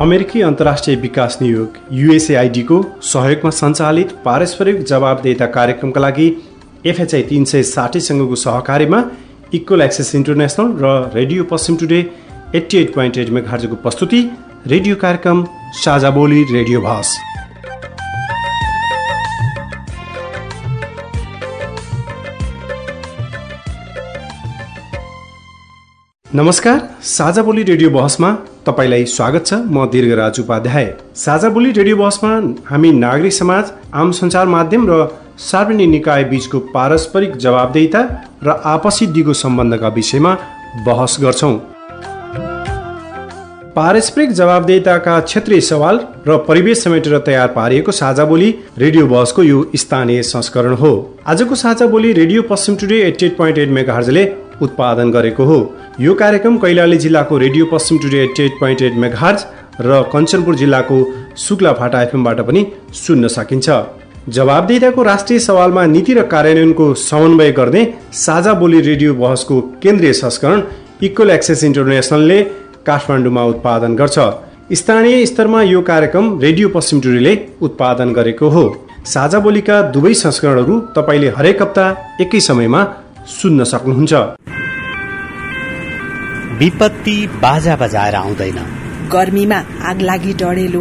अमेरिकी अन्तर्राष्ट्रिय विकास नियोग युएसएआइडीको सहयोगमा सञ्चालित पारस्परिक जवाबदेता कार्यक्रमका लागि एफएचआई तिन सय साठीसँगको सहकारीमा इक्वल एक्सेस इन्टरनेसनल र radio Paschim today eighty eight point eight मेघार्जको प्रस्तुति रेडियो कार्यक्रम साझा बोली रेडियो भाष। नमस्कार साझा बोली रेडियो बहसमा तपाईँलाई स्वागत छ म दीर्घराज उपाध्याय। साझा बोली रेडियो बहसमा हामी नागरिक समाज आम सञ्चार माध्यम र सार्वजनिक निकाय बीचको पारस्परिक जवाबदेता र आपसी दिगो सम्बन्धका विषयमा बहस गर्छौँ। पारस्परिक जवाबदेताका क्षेत्रीय सवाल र परिवेश समेटेर तयार पारिएको साझा बोली रेडियो बहसको यो स्थानीय संस्करण हो। आजको Sajha Boli radio Paschim today eighty eight point eight मेगाहर्जले उत्पादन गरेको हो। यो कार्यक्रम कैलाली जिल्लाको radio Paschim today eighty eight point eight megahertz र कञ्चनपुर जिल्लाको शुक्ला फाटा एफएमबाट पनि सुन्न सकिन्छ। जवाबदेताको राष्ट्रिय सवालमा नीति र कार्यान्वयनको समन्वय गर्ने साझा बोली रेडियो बहसको केन्द्रीय संस्करण इक्वल एक्सेस इन्टरनेसनलले काठमाडौँमा उत्पादन गर्छ। स्थानीय स्तरमा यो कार्यक्रम रेडियो पश्चिम टुडीले उत्पादन गरेको हो। साझा बोलीका दुवै संस्करणहरू तपाईँले हरेक हप्ता एकै समयमा सुन्न सक्नुहुन्छ। विपत्ति बाजा बजाएर आउँदैन। गर्मीमा आग लागि डढेलो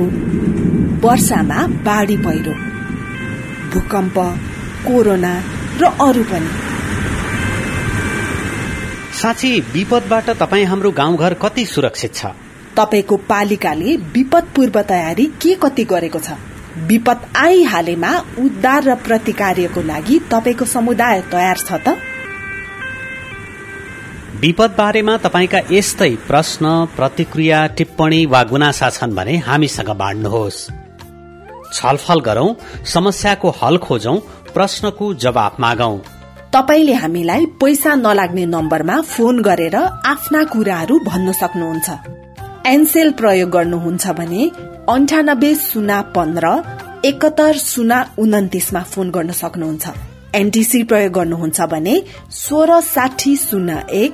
वर्षामा बाढी पहिरो भूकम्प कोरोना र अरू पनि। साँच्ची विपदबाट तपाईँ हाम्रो गाउँघर कति सुरक्षित छ? तपाईँको पालिकाले विपद पूर्व तयारी के कति गरेको छ? विपद आइहालेमा उद्धार र प्रतिकार्यको लागि तपाईँको समुदाय तयार छ त? विपद बारेमा तपाईँका यस्तै प्रश्न प्रतिक्रिया टिप्पणी वा गुनासा छन् भने हामीसँग बाँड्नुहोस्। छलफल गरौं समस्याको हल खोजौं प्रश्नको जवाब मागौ। तपाईँले हामीलाई पैसा नलाग्ने नम्बरमा फोन गरेर आफ्ना कुराहरू भन्न सक्नुहुन्छ। एनसेल प्रयोग गर्नुहुन्छ भने अन्ठानब्बे शून्य पन्ध्र एकहत्तर शून्य उन्तिसमा फोन गर्न सक्नुहुन्छ। एनटिसी प्रयोग गर्नुहुन्छ भने सोह्र साठी शून्य एक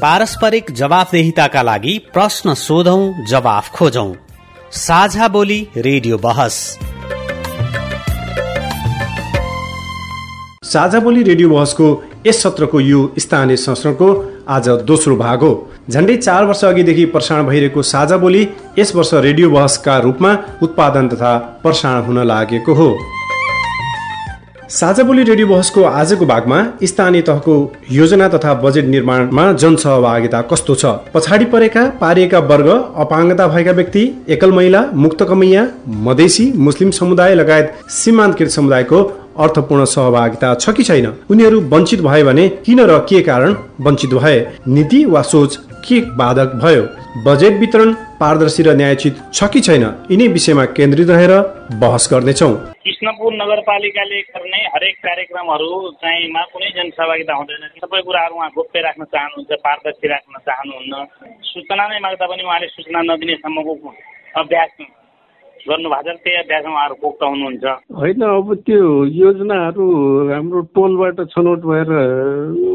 पारस्परिक जवाफदेहिताका लागि प्रश्न सोधौ जवाफ खोजौ। साझा बोली रेडियो बहस। साझा बोली रेडियो बहसको यस सत्रको यो स्थानीय संस्करणको आज दोस्रो भाग हो। झन्डै चार वर्ष अघिदेखि प्रसारण भइरहेको साझा बोली यस वर्ष रेडियो बहसका रूपमा उत्पादन तथा प्रसारण हुन लागेको हो। साझा बोली रेडियो बहसको आजको भागमा स्थानीय तहको योजना तथा बजेट निर्माणमा जनसहभागिता कस्तो छ? पछाडि परेका पारिएका वर्ग अपाङ्गता भएका व्यक्ति एकल महिला मुक्त कमैया मधेसी मुस्लिम समुदाय लगायत सीमान्तकृत समुदायको अर्थपूर्ण सहभागिता छ कि छैन? उनीहरू वञ्चित भयो भने किन र के कारण वञ्चित भए? नीति वा सोच के बाधक भयो? बजेट वितरण पारदर्शी र न्यायोचित छ कि छैन? यिनै विषयमा केन्द्रित रहेर बहस गर्नेछौ। कृष्णपुर नगरपालिकाले गर्ने हरेक कार्यक्रमहरू चाहिँ कुनै जनसहभागिता हुँदैन। सबै कुराहरू उहाँ गोप्य राख्न चाहनुहुन्छ पारदर्शी राख्न चाहनुहुन्न सूचना नै माग्दा पनि उहाँले सूचना नदिनेसम्मको अभ्यास गर्नु भएको छ त्यही अभ्यासमा उहाँहरू पोख्त हुनुहुन्छ। होइन अब त्यो योजनाहरू हाम्रो टोलबाट छनौट भएर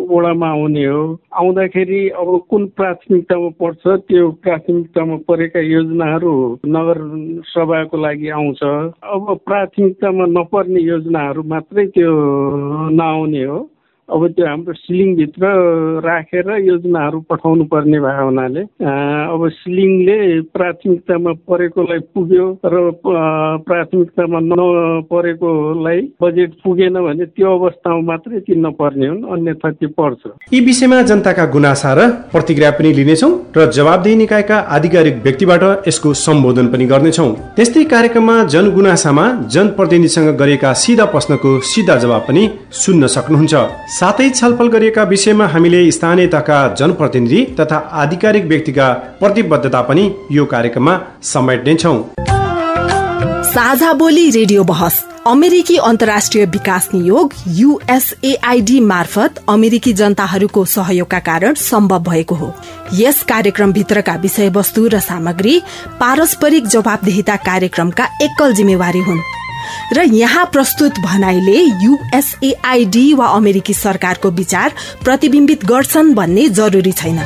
वडामा आउने हो। आउँदाखेरि अब कुन प्राथमिकतामा पर्छ त्यो प्राथमिकतामा परेका योजनाहरू नगर सभाको लागि आउँछ। अब प्राथमिकतामा नपर्ने योजनाहरू मात्रै त्यो नआउने हो। अब त्यो हाम्रो सिलिङभित्र राखेर योजनाहरू पठाउनु पर्ने भएको हुनाले। अब सिलिङले प्राथमिकतामा परेकोलाई पुग्यो र प्राथमिकतामा नपरेकोलाई बजेट पुगेन भने त्यो अवस्थामा मात्रै तिर्न पर्ने हुन् अन्यथा त्यो पर्छ। यी विषयमा जनताका गुनासा र प्रतिक्रिया पनि लिनेछौँ र जवाबदेही निकायका आधिकारिक व्यक्तिबाट यसको सम्बोधन पनि गर्नेछौँ। त्यस्तै कार्यक्रममा जनगुनासामा जनप्रतिनिधिसँग गरेका सिधा प्रश्नको सिधा जवाब पनि सुन्न सक्नुहुन्छ। साथै छलफल गरिएका विषयमा हामीले स्थानीय तहका जनप्रतिनिधि तथा आधिकारिक व्यक्तिका प्रतिबद्धता पनि यो कार्यक्रममा समेट्नेछौ। साझा बोली रेडियो बहस अमेरिकी अन्तर्राष्ट्रिय विकास नियोग युएसएआईडी मार्फत अमेरिकी जनताहरूको सहयोगका कारण सम्भव भएको हो। यस कार्यक्रमभित्रका विषयवस्तु र सामग्री पारस्परिक जवाबदेहिता कार्यक्रमका एकल जिम्मेवारी हुन्। र यहाँ प्रस्तुत भनाइले युएसएआईडी वा अमेरिकी सरकारको विचार प्रतिविम्बित गर्छन् भन्ने जरुरी छैन।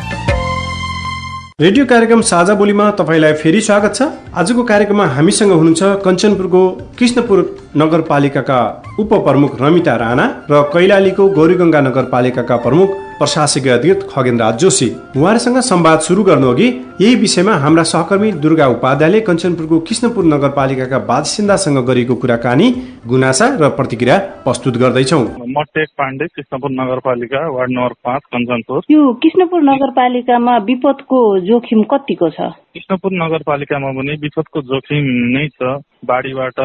रेडियो कार्यक्रम साझा बोलीमा तपाईँलाई फेरि स्वागत छ। आजको कार्यक्रममा हामीसँग हुनुहुन्छ कञ्चनपुरको कृष्णपुर नगरपालिकाका उपप्रमुख रमिता राणा र कैलालीको गौरीगंगा नगरपालिकाका प्रमुख प्रशासकीय अधिकृत खगेन्द्र जोशी उहाँहरूसँग संवाद सुरु गर्नु अघि यही विषयमा हाम्रा सहकर्मी दुर्गा उपाध्यायले कञ्चनपुरको कृष्णपुर नगरपालिकाका बासिन्दासँग गरेको कुराकानी गुनासा र प्रतिक्रिया प्रस्तुत गर्दैछौ। म टेक पाण्डे कृष्णपुर नगरपालिका वार्ड नम्बर पाँच कञ्चनपुर। यो कृष्णपुर नगरपालिकामा विपदको जोखिम कतिको छ? कृष्णपुर नगरपालिकामा पनि विपदको जोखिम नै छ। बाढीबाट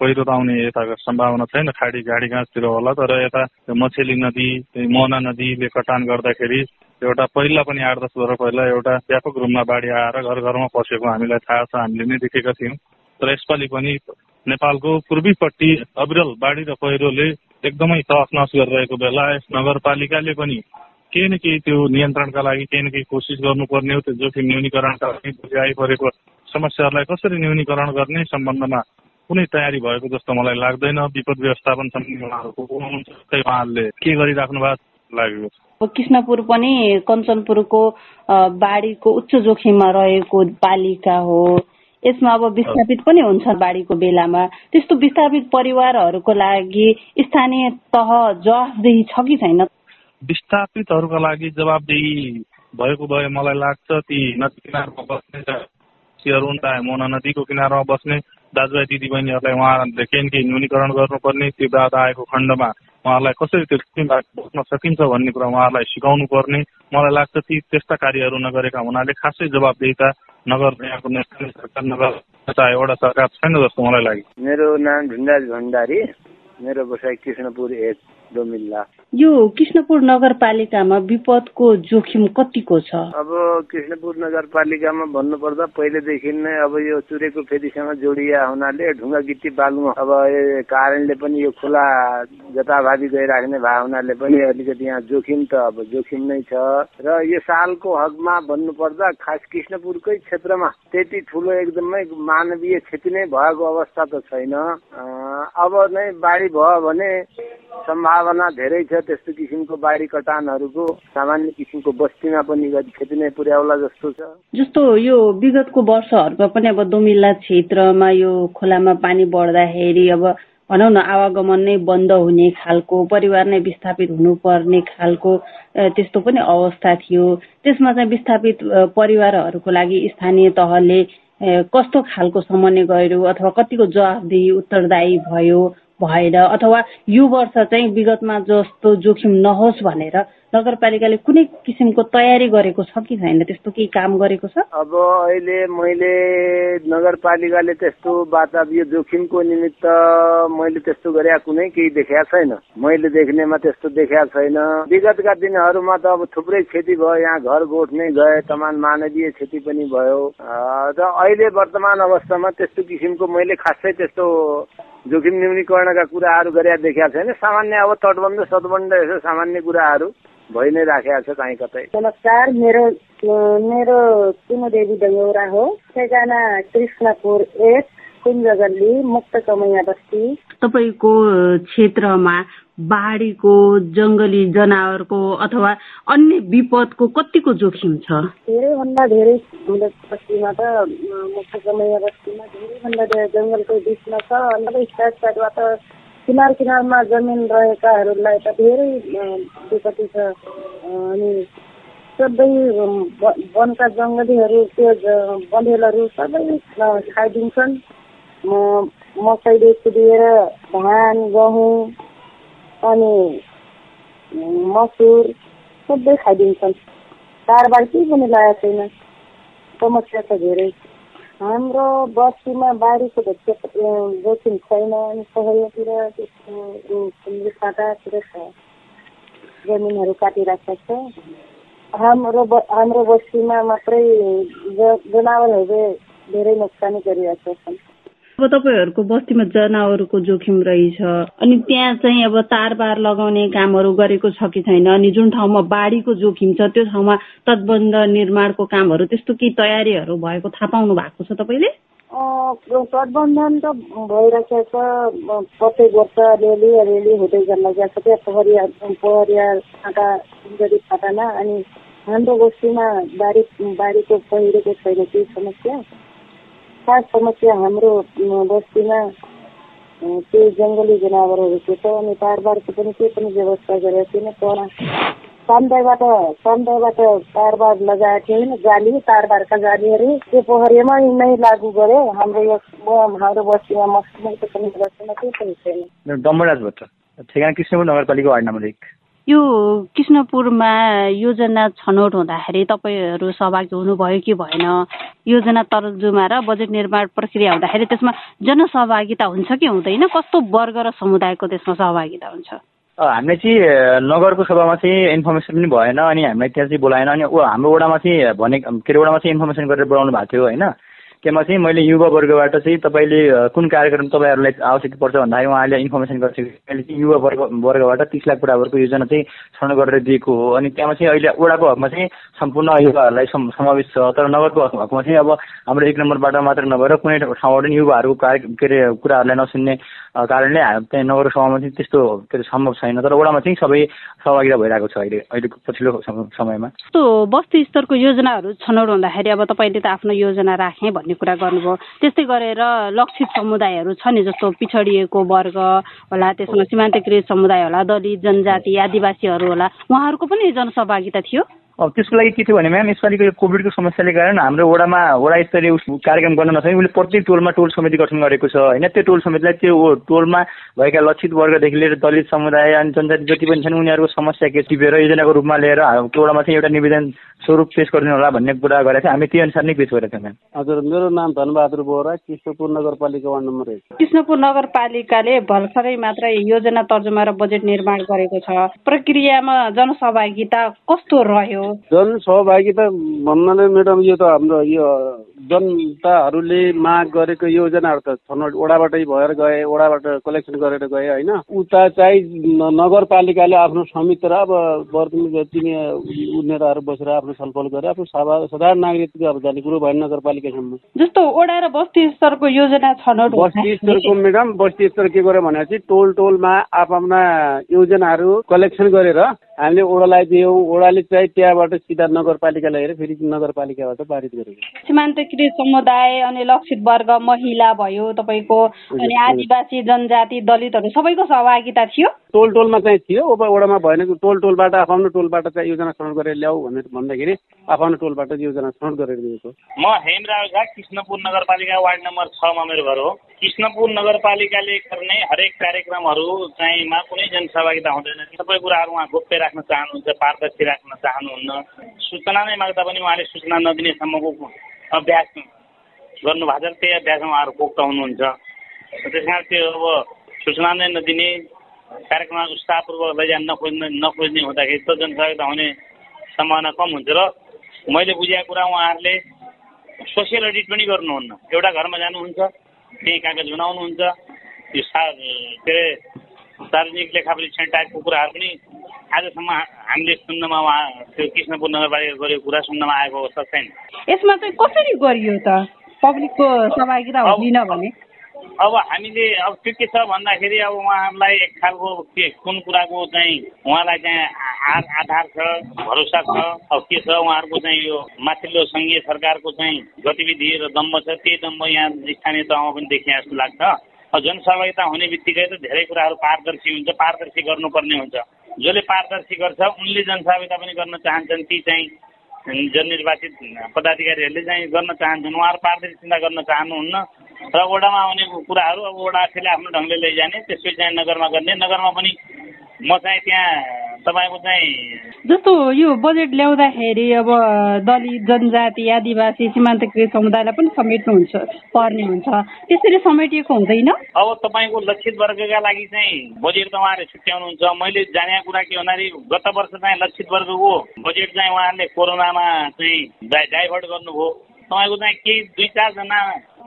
पहिरो आउने यताको सम्भावना छैन खाडी गाडी गाँसतिर होला तर यता मछेली नदी मोहना नदीले कटान गर्दाखेरि एउटा पहिला पनि आठ दस वर्ष पहिला एउटा व्यापक रूपमा बाढी आएर घर घरमा पसेको हामीलाई थाहा छ हामीले नै देखेका थियौँ। तर यसपालि पनि नेपालको पूर्वीपट्टि अविरल बाढी र पहिरोले एकदमै तहस गरिरहेको बेला यस नगरपालिकाले पनि केही न केही त्यो नियन्त्रणका लागि केही न केही कोसिस गर्नुपर्ने हो त्यो जोखिम न्यूनीकरणका लागि आइपरेको समस्याहरूलाई कसरी न्यूनीकरण गर्ने सम्बन्धमा कुनै तयारी भएको जस्तो मलाई लाग्दैन। विपद व्यवस्थापन उहाँहरूले के गरिराख्नु भएको लागेको कृष्णपुर पनि कञ्चनपुरको बाढीको उच्च जोखिममा रहेको पालिका हो। यसमा अब विस्थापित पनि हुन्छ बाढीको बेलामा। त्यस्तो विस्थापित परिवारहरूको लागि स्थानीय तह जवाफदेही छ कि छैन? विस्थापितहरूका लागि जवाबदेही भएको भए मलाई लाग्छ ती नदी किनारमा बस्ने चाहे मोना नदीको किनारमा बस्ने दाजुभाइ दिदीबहिनीहरूलाई उहाँहरूले केही न केही न्यूनीकरण गर्नुपर्ने त्यो बाधा आएको खण्डमा उहाँहरूलाई कसरी त्यो बस्न सकिन्छ भन्ने कुरा उहाँहरूलाई सिकाउनु पर्ने मलाई लाग्छ ती त्यस्ता कार्यहरू नगरेका हुनाले खासै जवाबदेहिता नगर यहाँको नेसनल सरकार नगर एउटा सरकार छैन जस्तो मलाई लाग्यो। मेरो नाम ढुन्डाज भण्डारी मेरो बसाइ कृष्णपुर एक। डोमिल्ला यो कृष्णपुर नगरपालिकामा विपदको जोखिम कतिको छ? अब कृष्णपुर नगरपालिकामा भन्नुपर्दा पहिलेदेखि नै अब यो चुरेको फेदीसँग जोडिया हुनाले ढुङ्गा गिटी बालु अब कारणले पनि यो खोला जताभावी गइराख्ने भए हुनाले पनि अलिकति यहाँ जोखिम त अब जोखिम नै छ। र यो सालको हकमा भन्नुपर्दा खास कृष्णपुरकै क्षेत्रमा त्यति ठुलो एकदमै मानवीय क्षति नै भएको अवस्था त छैन। अब नै बाढी भयो भने सम्भावना धेरै छ त्यस्तो किसिमको बाढी कटानहरूको सामान्य किसिमको बस्तीमा पनि क्षति नै पुर्याउला जस्तो छ। जस्तो यो विगतको वर्षहरूमा पनि अब दोमिल्ला क्षेत्रमा यो खोलामा पानी बढ्दाखेरि अब भनौँ न आवागमन नै बन्द हुने खालको परिवार नै विस्थापित हुनुपर्ने खालको त्यस्तो पनि अवस्था थियो। त्यसमा चाहिँ विस्थापित परिवारहरूको लागि स्थानीय तहले कस्तो खालको समन्वय गर्यो अथवा कतिको जवाबदेही उत्तरदायी भयो भएर अथवा यो वर्ष चाहिँ विगतमा जस्तो जोखिम नहोस् भनेर नगरपालिकाले कुनै किसिमको तयारी गरेको छ कि छैन? त्यस्तो केही काम गरेको छ? अब अहिले मैले नगरपालिकाले त्यस्तो वातावरण जोखिमको निमित्त मैले त्यस्तो गरे कुनै केही देखाएको छैन। मैले देख्नेमा त्यस्तो देखाएको छैन। विगतका दिनहरूमा त अब थुप्रै क्षति भयो। यहाँ घर गोठ नै गए तमान मानवीय क्षति पनि भयो। र अहिले वर्तमान अवस्थामा त्यस्तो किसिमको मैले खासै त्यस्तो जोखिम न्यूनीकरणका कुराहरू गरेर देखाएको छैन सामान्य अब तटबन्ध सतबन्ध यसो सामान्य कुराहरू भइ नै राखेको छ कहीँ कतै। नमस्कार मेरो मेरो देवी डङ्गौरा हो। ठेगाना कृष्णपुर एक कुञ्जगल्ली मुक्त कमैया बस्ती। तपाईँको क्षेत्रमा बाढीको जङ्गली जनावरको अथवा अन्य विपदको कतिको जोखिम छ? धेरैभन्दा धेरै बस्तीमा त मुख्य कमैया बस्तीमा धेरैभन्दा धेरै जङ्गलको बिचमा छ। साइड साइडबाट किनार किनारमा जमिन रहेकाहरूलाई त धेरै विपत्ति छ। अनि सबै वनका जङ्गलीहरू त्यो बन्देलहरू सबै खाइदिन्छन्। मकैले कुदिएर धान गहुँ अनि मसुर सबै खाइदिन्छन्। चाडबाड केही पनि लागेको छैन। समस्या छ धेरै। हाम्रो बस्तीमा बारीको जोखिम छैन अनि सहरतिर त्यस्तो फाटातिर छ जमिनहरू काटिराखेको छ। हाम्रो हाम्रो बस्तीमा मात्रै जनावरहरूले धेरै नोक्सानी गरिरहेका छन्। अब तपाईँहरूको बस्तीमा जनावरको जोखिम रहेछ। अनि त्यहाँ चाहिँ अब तारबार लगाउने कामहरू गरेको छ कि छैन? अनि जुन ठाउँमा बाढीको जोखिम छ त्यो ठाउँमा तटबन्ध निर्माणको कामहरू त्यस्तो केही तयारीहरू भएको थाहा पाउनु भएको छ तपाईँले? गठबन्धन त भइरहेको छ। प्रत्येक वर्ष अलिअलि अलिअलि हुँदै जान छ। क्या पहरिया पहरिया फाटा गरी फाटामा अनि हाम्रो बस्तीमा बारी बारीको पहिरोको छैन केही समस्या? खास समस्या हाम्रो बस्तीमा त्यो जङ्गली जनावरहरूको छ अनि तारबारको पनि केही पनि व्यवस्था गरेको छैन पढा समुदायबाट समुदायबाट तारबार लगाएको थियो होइन जाली तारबारका जालीहरू त्यो पोखरीमा नै लागू गरे हाम्रो यो हाम्रो बस्तीमा मस्ती पनि केही पनि छैन। डम्बराज भट्ट ठेगाना कृष्णपुर नगरपालिका वार्ड नम्बर एक। यो कृष्णपुरमा योजना छनौट हुँदाखेरि तपाईँहरू सहभागी हुनुभयो कि भएन? योजना तर्जुमा र बजेट निर्माण प्रक्रिया हुँदाखेरि त्यसमा जनसहभागिता हुन्छ कि हुँदैन? कस्तो वर्ग र समुदायको त्यसमा सहभागिता हुन्छ? हामीले चाहिँ नगरको सभामा चाहिँ इन्फर्मेसन पनि भएन अनि हामीलाई त्यहाँ चाहिँ बोलाएन अनि हाम्रो वडामा चाहिँ भने के अरे वडामा चाहिँ इन्फर्मेसन गरेर बोलाउनु भएको थियो होइन? त्यसमा चाहिँ मैले युवा वर्गबाट चाहिँ तपाईँले कुन कार्यक्रम तपाईँहरूलाई आवश्यक पर्छ भन्दाखेरि उहाँले इन्फर्मेसन गरिसकेको मैले चाहिँ युवा वर्ग वर्गबाट तिस लाख बराबरको योजना चाहिँ छनौट गरेर दिएको हो। अनि त्यहाँ चाहिँ अहिले वडाको हकमा चाहिँ सम्पूर्ण युवाहरूलाई समावेश छ। तर नगरको हकमा चाहिँ अब हाम्रो एक नम्बरबाट मात्र नभएर कुनै ठाउँबाट पनि युवाहरूको कार्य के अरे कुराहरूलाई नसुन्ने कारणले त्यहाँ नगर सभामा चाहिँ त्यस्तो के अरे सम्भव छैन। तर वडामा चाहिँ सबै सहभागिता भइरहेको छ अहिले अहिलेको पछिल्लो समयमा। बस्ती स्तरको योजनाहरू छनौट हुँदाखेरि अब तपाईँले त आफ्नो योजना राखेँ भन्ने कुरा गर्नुभयो। त्यस्तै गरेर लक्षित समुदायहरू छ नि जस्तो पिछडिएको वर्ग होला त्यसमा सीमान्तकृत समुदाय होला दलित जनजाति आदिवासीहरू होला उहाँहरूको पनि जनसहभागिता थियो। अब त्यसको लागि के थियो भने म्याम यसपालिको यो कोभिडको समस्याले कारण हाम्रो वडामा वडा स्तरीय कार्यक्रम गर्न नसके उसले प्रत्येक टोलमा टोल समिति गठन गरेको छ। होइन त्यो टोल समितिलाई त्यो टोलमा भएका लक्षित वर्गदेखि लिएर दलित समुदाय अनि जनजाति जति पनि छन् उनीहरूको समस्या के टिपेर योजनाको रूपमा लिएर वडामा चाहिँ एउटा निवेदन स्वरूप पेस गरिदिनु होला भन्ने कुरा गरेको थियो। हामी त्यही अनुसार नै पेस गरेका थियौँ म्याम। हजुर मेरो नाम धनबहादुर बोरा कृष्णपुर नगरपालिका वार्ड नम्बर एक। कृष्णपुर नगरपालिकाले भर्खरै मात्र योजना तर्जुमा र बजेट निर्माण गरेको छ। प्रक्रियामा जनसहभागिता कस्तो रह्यो? जनसहभागिता भन्नाले म्याडम यो त हाम्रो यो जनताहरूले माग गरेको योजनाहरू त छनौट वडाबाटै भएर गए वडाबाट कलेक्सन गरेर गए होइन। उता चाहिँ नगरपालिकाले आफ्नो समिति र अब वर्तमान जति नै नेताहरू बसेर आफ्नो छलफल गरेर आफ्नो साधारण नागरिकको अब जाने कुरो भएन नगरपालिकासम्म। जस्तो वडा र बस्ती स्तरको योजना छनौट बस्ती स्तरको म्याडम बस्ती स्तर के गर्यो भने चाहिँ टोल टोलमा आफ्ना योजनाहरू कलेक्सन गरेर हामीले ओडालाई दियौँ ओडाले चाहिँ त्यहाँबाट सिधा नगरपालिका लगेर फेरि नगरपालिकाबाट पारित गरेको सीमान्तकृत समुदाय अनि लक्षित वर्ग महिला भयो तपाईँको अनि आदिवासी जनजाति दलितहरू सबैको सहभागिता थियो? टोल टोलमा चाहिँ थियो ओडामा भएन टोल टोलबाट आफ्नो टोलबाट चाहिँ योजना छनौट गरेर ल्याऊ भनेर भन्दाखेरि आफ्नो टोलबाट योजना छनौट गरेर दिएको म हेमराज झा कृष्णपुर नगरपालिका वार्ड नम्बर छमा मेरो घर हो। कृष्णपुर नगरपालिकाले गर्ने हरेक कार्यक्रमहरू चाहिँ मा कुनै जनसहभागिता हुँदैन। सबै कुराहरू उहाँ गोप्य राख्न चाहनुहुन्छ पारदर्शी राख्न चाहनुहुन्न सूचना नै माग्दा पनि उहाँले सूचना नदिनेसम्मको अभ्यास गर्नुभएको छ त्यही अभ्यासमा उहाँहरू पोख्त हुनुहुन्छ। त्यस कारण त्यो अब सूचना नै नदिने कार्यक्रममा उत्साहपूर्वक लैजान नखोज्ने नखोज्ने हुँदाखेरि त जनसहभागिता हुने सम्भावना कम हुन्छ र मैले बुझेको कुरा उहाँहरूले सोसियल अडिट पनि गर्नुहुन्न। एउटा घरमा जानुहुन्छ त्यही कागज बनाउनुहुन्छ यो सा के अरे सार्वजनिक लेखा परीक्षण टाइपको कुराहरू पनि आजसम्म हामीले सुन्नमा उहाँ त्यो कृष्णपुर नगरपालिका गरेको कुरा सुन्नमा आएको अवस्था छैन। यसमा चाहिँ कसरी गरियो त? पब्लिकको सहभागिता हुँदैन भने? अब हामीले अब त्यो के छ भन्दाखेरि अब उहाँहरूलाई एक खालको के कुन कुराको चाहिँ उहाँलाई चाहिँ आधार छ भरोसा छ अब के छ उहाँहरूको चाहिँ यो माथिल्लो सङ्घीय सरकारको चाहिँ गतिविधि र दम्ब छ त्यही दम्ब यहाँ स्थानीय तहमा पनि देखिए जस्तो लाग्छ। जनसहभागिता हुने बित्तिकै त धेरै कुराहरू पारदर्शी हुन्छ पारदर्शी गर्नुपर्ने हुन्छ। जसले पारदर्शी गर्छ उनले जनसहभागिता पनि गर्न चाहन्छन् ती चाहिँ जननिर्वाचित पदाधिकारीहरूले चाहिँ गर्न चाहन्छन् उहाँहरू पारदर्शिता गर्न चाहनुहुन्न। र वडामा आउने कुराहरू अब वडाले आफ्नो ढङ्गले लैजाने त्यसपछि चाहिँ नगरमा गर्ने। नगरमा पनि म चाहिँ त्यहाँ तपाईँको चाहिँ जस्तो यो बजेट ल्याउँदाखेरि अब दलित जनजाति आदिवासी सीमान्तकृत समुदायलाई पनि समेट्नुहुन्छ पर्ने हुन्छ। त्यसरी समेटिएको हुँदैन? अब तपाईँको लक्षित वर्गका लागि चाहिँ बजेट त उहाँहरूले छुट्याउनुहुन्छ। मैले जानेको कुरा के भन्दाखेरि गत वर्ष चाहिँ लक्षित वर्गको बजेट चाहिँ उहाँहरूले कोरोनामा चाहिँ डाइभर्ट गर्नुभयो। तपाईँको चाहिँ केही दुई चारजना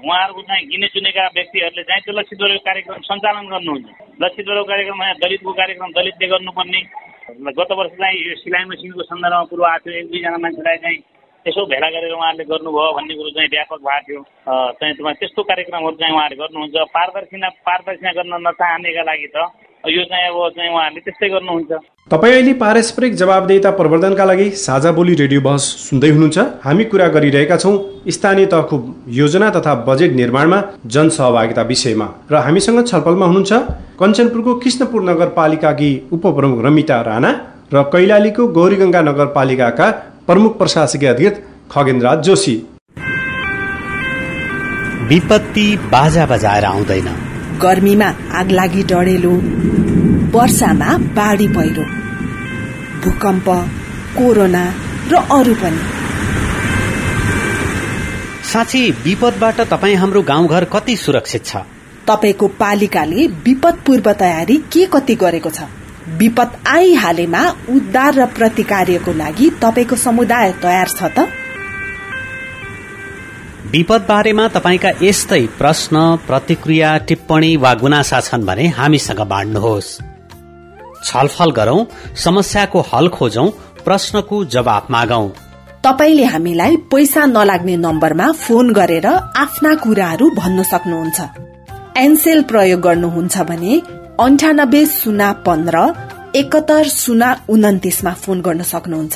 उहाँहरूको चाहिँ गिने चुनेका व्यक्तिहरूले चाहिँ त्यो लक्षित वर्गको कार्यक्रम सञ्चालन गर्नुहुन्छ। लक्षित वर्गको कार्यक्रम दलितको कार्यक्रम दलितले गर्नुपर्ने। गत वर्ष चाहिँ यो सिलाइ मेसिनको सन्दर्भमा कुरो आएको थियो। एक दुईजना मान्छेलाई चाहिँ यसो भेला गरेर उहाँहरूले गर्नुभयो भन्ने कुरो चाहिँ व्यापक भएको थियो। चाहिँ त्यस्तो कार्यक्रमहरू चाहिँ उहाँहरूले गर्नुहुन्छ। पारदर्शिता पारदर्शिता गर्न नचाहनेका लागि त यो चाहिँ अब चाहिँ उहाँहरूले त्यस्तै गर्नुहुन्छ। तपाईँ अहिले पारस्परिक जवाबदेता प्रवर्धनका लागि साझा बोली रेडियो बहस सुन्दै हुनुहुन्छ। हामी कुरा गरिरहेका छौँ स्थानीय तहको योजना तथा बजेट निर्माणमा जनसहभागिता विषयमा। र हामीसँग छलफलमा हुनुहुन्छ कञ्चनपुरको कृष्णपुर नगरपालिकाकी उपप्रमुख रमिता राणा र कैलालीको गौरीगङ्गा नगरपालिकाका प्रमुख प्रशासकीय अधिकृत खगेन्द्र जोशी। विपत्ति बाजा बजाएर आउँदैन। गर्मीमा आगलागी डढेलो। वर्षामा बाढी पहिरो। भूकम्प कोरोना र अरू पनि। साँच्ची विपदबाट तपाईँ हाम्रो गाउँघर कति सुरक्षित छ? तपाईँको पालिकाले विपद पूर्व तयारी के कति गरेको छ? विपद आइहालेमा उद्धार र प्रतिकार्यको लागि तपाईँको समुदाय तयार छ त? विपद बारेमा तपाईँका यस्तै प्रश्न प्रतिक्रिया टिप्पणी वा गुनासा छन् भने हामीसँग बाँड्नुहोस्। छलफल गरौं समस्याको हल खोजौं प्रश्नको जवाब मागौं। तपाईँले हामीलाई पैसा नलाग्ने नम्बरमा फोन गरेर आफ्ना कुराहरू भन्न सक्नुहुन्छ। एनसेल प्रयोग गर्नुहुन्छ भने अन्ठानब्बे शून्य पन्ध्र एकहत्तर शून्य उन्तिसमा फोन गर्न सक्नुहुन्छ।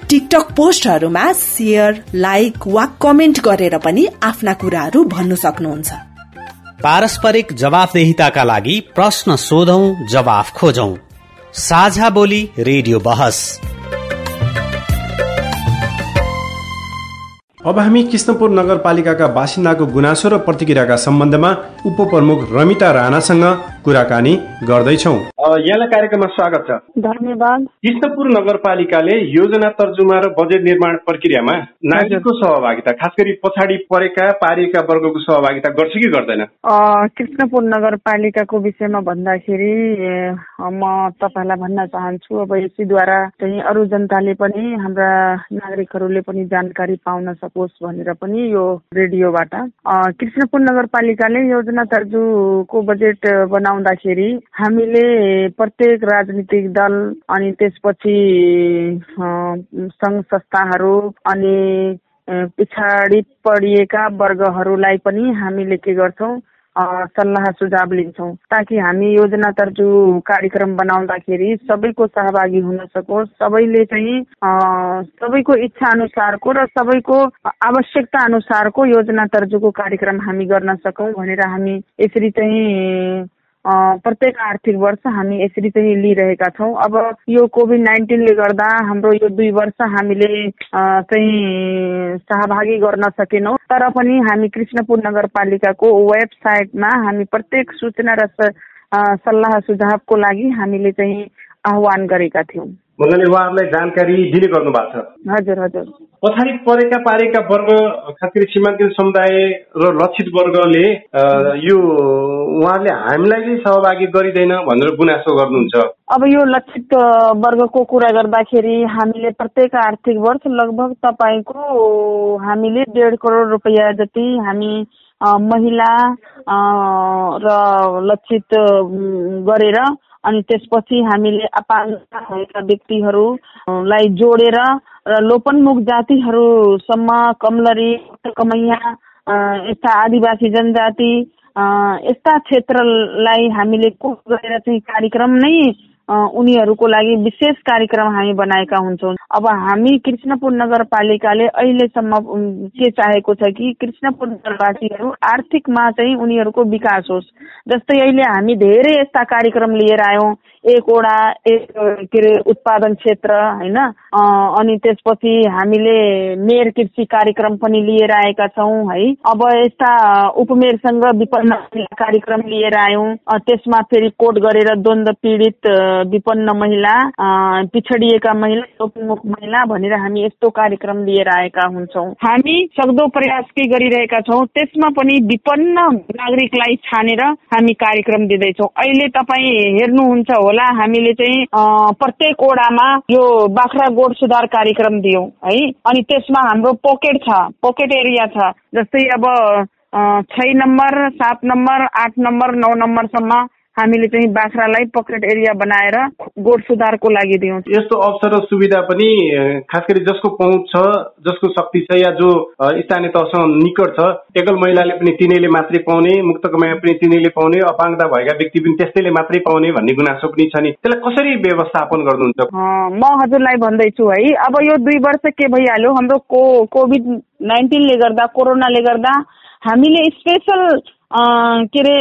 टिकटक पोस्टहरूमा सेयर लाइक वा कमेन्ट गरेर पनि आफ्ना कुराहरू भन्नु सक्नुहुन्छ। पारस्परिक जवाफदेहिताका लागि प्रश्न सोधौं जवाफ खोजौं। साझा बोली रेडियो बहस। अब हामी कृष्णपुर नगरपालिकाका बासिन्दाको गुनासो र प्रतिक्रियाका सम्बन्धमा उपप्रमुख रमिता राणासँग कुराकानी गर्दैछौ। यहाँलाई कार्यक्रममा स्वागत छ। धन्यवाद। कृष्णपुर नगरपालिकाले योजना तर्जुमा र बजेट निर्माण प्रक्रियामा नागरिकको सहभागिता खास गरी पछाडि परेका पारिएका वर्गको सहभागिता गर्छ कि गर्दैन? कृष्णपुर नगरपालिकाको विषयमा भन्दाखेरि म तपाईँलाई भन्न चाहन्छु अब यसैद्वारा चाहिँ अरू जनताले पनि हाम्रा नागरिकहरूले पनि जानकारी पाउन सकोस् भनेर पनि यो रेडियोबाट। कृष्णपुर नगरपालिकाले योजना तर्जुको बजेट बनाउँदाखेरि हामीले प्रत्येक राजनीतिक दल अनि त्यसपछि सङ्घ संस्थाहरू अनि पछाडि पढिएका वर्गहरूलाई पनि हामीले के गर्छौँ सल्लाह सुझाव लिन्छौँ ताकि हामी योजना तर्जु कार्यक्रम बनाउँदाखेरि सबैको सहभागी हुन सकोस् सबैले चाहिँ सबैको इच्छा अनुसारको र सबैको आवश्यकता अनुसारको योजना तर्जुको कार्यक्रम हामी गर्न सकौँ भनेर हामी यसरी चाहिँ प्रत्येक आर्थिक वर्ष हामी यसरी चाहिँ लिइरहेका छौँ। अब यो कोभिड नाइन्टिनले गर्दा हाम्रो यो दुई वर्ष हामीले चाहिँ सहभागी गर्न सकेनौँ। तर पनि हामी कृष्णपुर नगरपालिकाको वेबसाइटमा हामी प्रत्येक सूचना र सल्लाह सुझावको लागि हामीले चाहिँ आह्वान गरेका थियौँ। भन्नाले उहाँहरूलाई जानकारी दिने गर्नु भएको छ। हजुर हजुर। पछाडि परेका पारेका वर्ग खास गरी समुदाय र लक्षित वर्गले यो उहाँहरूले हामीलाई चाहिँ सहभागी गरिँदैन भनेर गुनासो गर्नुहुन्छ। अब यो लक्षित वर्गको कुरा गर्दाखेरि हामीले प्रत्येक आर्थिक वर्ष लगभग तपाईँको हामीले डेढ करोड रुपियाँ जति हामी महिला र लक्षित गरेर अनि त्यसपछि हामीले अपाङ्ग भएका व्यक्तिहरूलाई जोडेर र लोपन्मुख जातिहरूसम्म कमलरी कमैया यस्ता आदिवासी जनजाति यस्ता क्षेत्रलाई हामीले कोस गरेर चाहिँ कार्यक्रम नै उनीहरूको लागि विशेष कार्यक्रम हामी बनाएका हुन्छौँ। अब हामी कृष्णपुर नगरपालिकाले अहिलेसम्म के चाहेको छ कि कृष्णपुर नगरवासीहरू आर्थिकमा चाहिँ उनीहरूको विकास होस्। जस्तै अहिले हामी धेरै यस्ता कार्यक्रम लिएर आयौँ। एकवटा एक के अरे उत्पादन क्षेत्र होइन? अनि त्यसपछि हामीले मेयर कृषि कार्यक्रम पनि लिएर आएका छौँ है? अब यस्ता उपमेयरसँग विपन्न कार्यक्रम लिएर आयौँ। त्यसमा फेरि कोट गरेर द्वन्द पीडित विपन्न महिला पिछडिएका महिला उपमुख महिला भनेर हामी यस्तो कार्यक्रम लिएर आएका हुन्छौँ। हामी सक्दो प्रयास के गरिरहेका छौँ त्यसमा पनि विपन्न नागरिकलाई छानेर हामी कार्यक्रम दिँदैछौँ। अहिले तपाईँ हेर्नुहुन्छ होला हामीले चाहिँ प्रत्येक ओडामा यो बाख्रा गोठ सुधार कार्यक्रम दियौँ है? अनि त्यसमा हाम्रो पोकेट छ पोकेट एरिया छ जस्तै अब छ नम्बर सात नम्बर आठ नम्बर नौ नम्बरसम्म हामीले चाहिँ बाख्रालाई पकेट एरिया बनाएर गोठ सुधारको लागि दियौँ। यस्तो अवसर र सुविधा पनि खास गरी जसको पहुँच छ जसको शक्ति छ या जो स्थानीय तहसँग निकट छ एकल महिलाले पनि तिनैले मात्रै पाउने मुक्त कमाइ पनि तिनैले पाउने अपाङ्गता भएका व्यक्ति पनि त्यस्तैले मात्रै पाउने भन्ने गुनासो पनि छ नि। त्यसलाई कसरी व्यवस्थापन गर्नुहुन्छ? म हजुरलाई भन्दैछु है अब यो दुई वर्ष के भइहाल्यो हाम्रो को कोभिड नाइन्टिनले गर्दा कोरोनाले गर्दा हामीले स्पेसल के अरे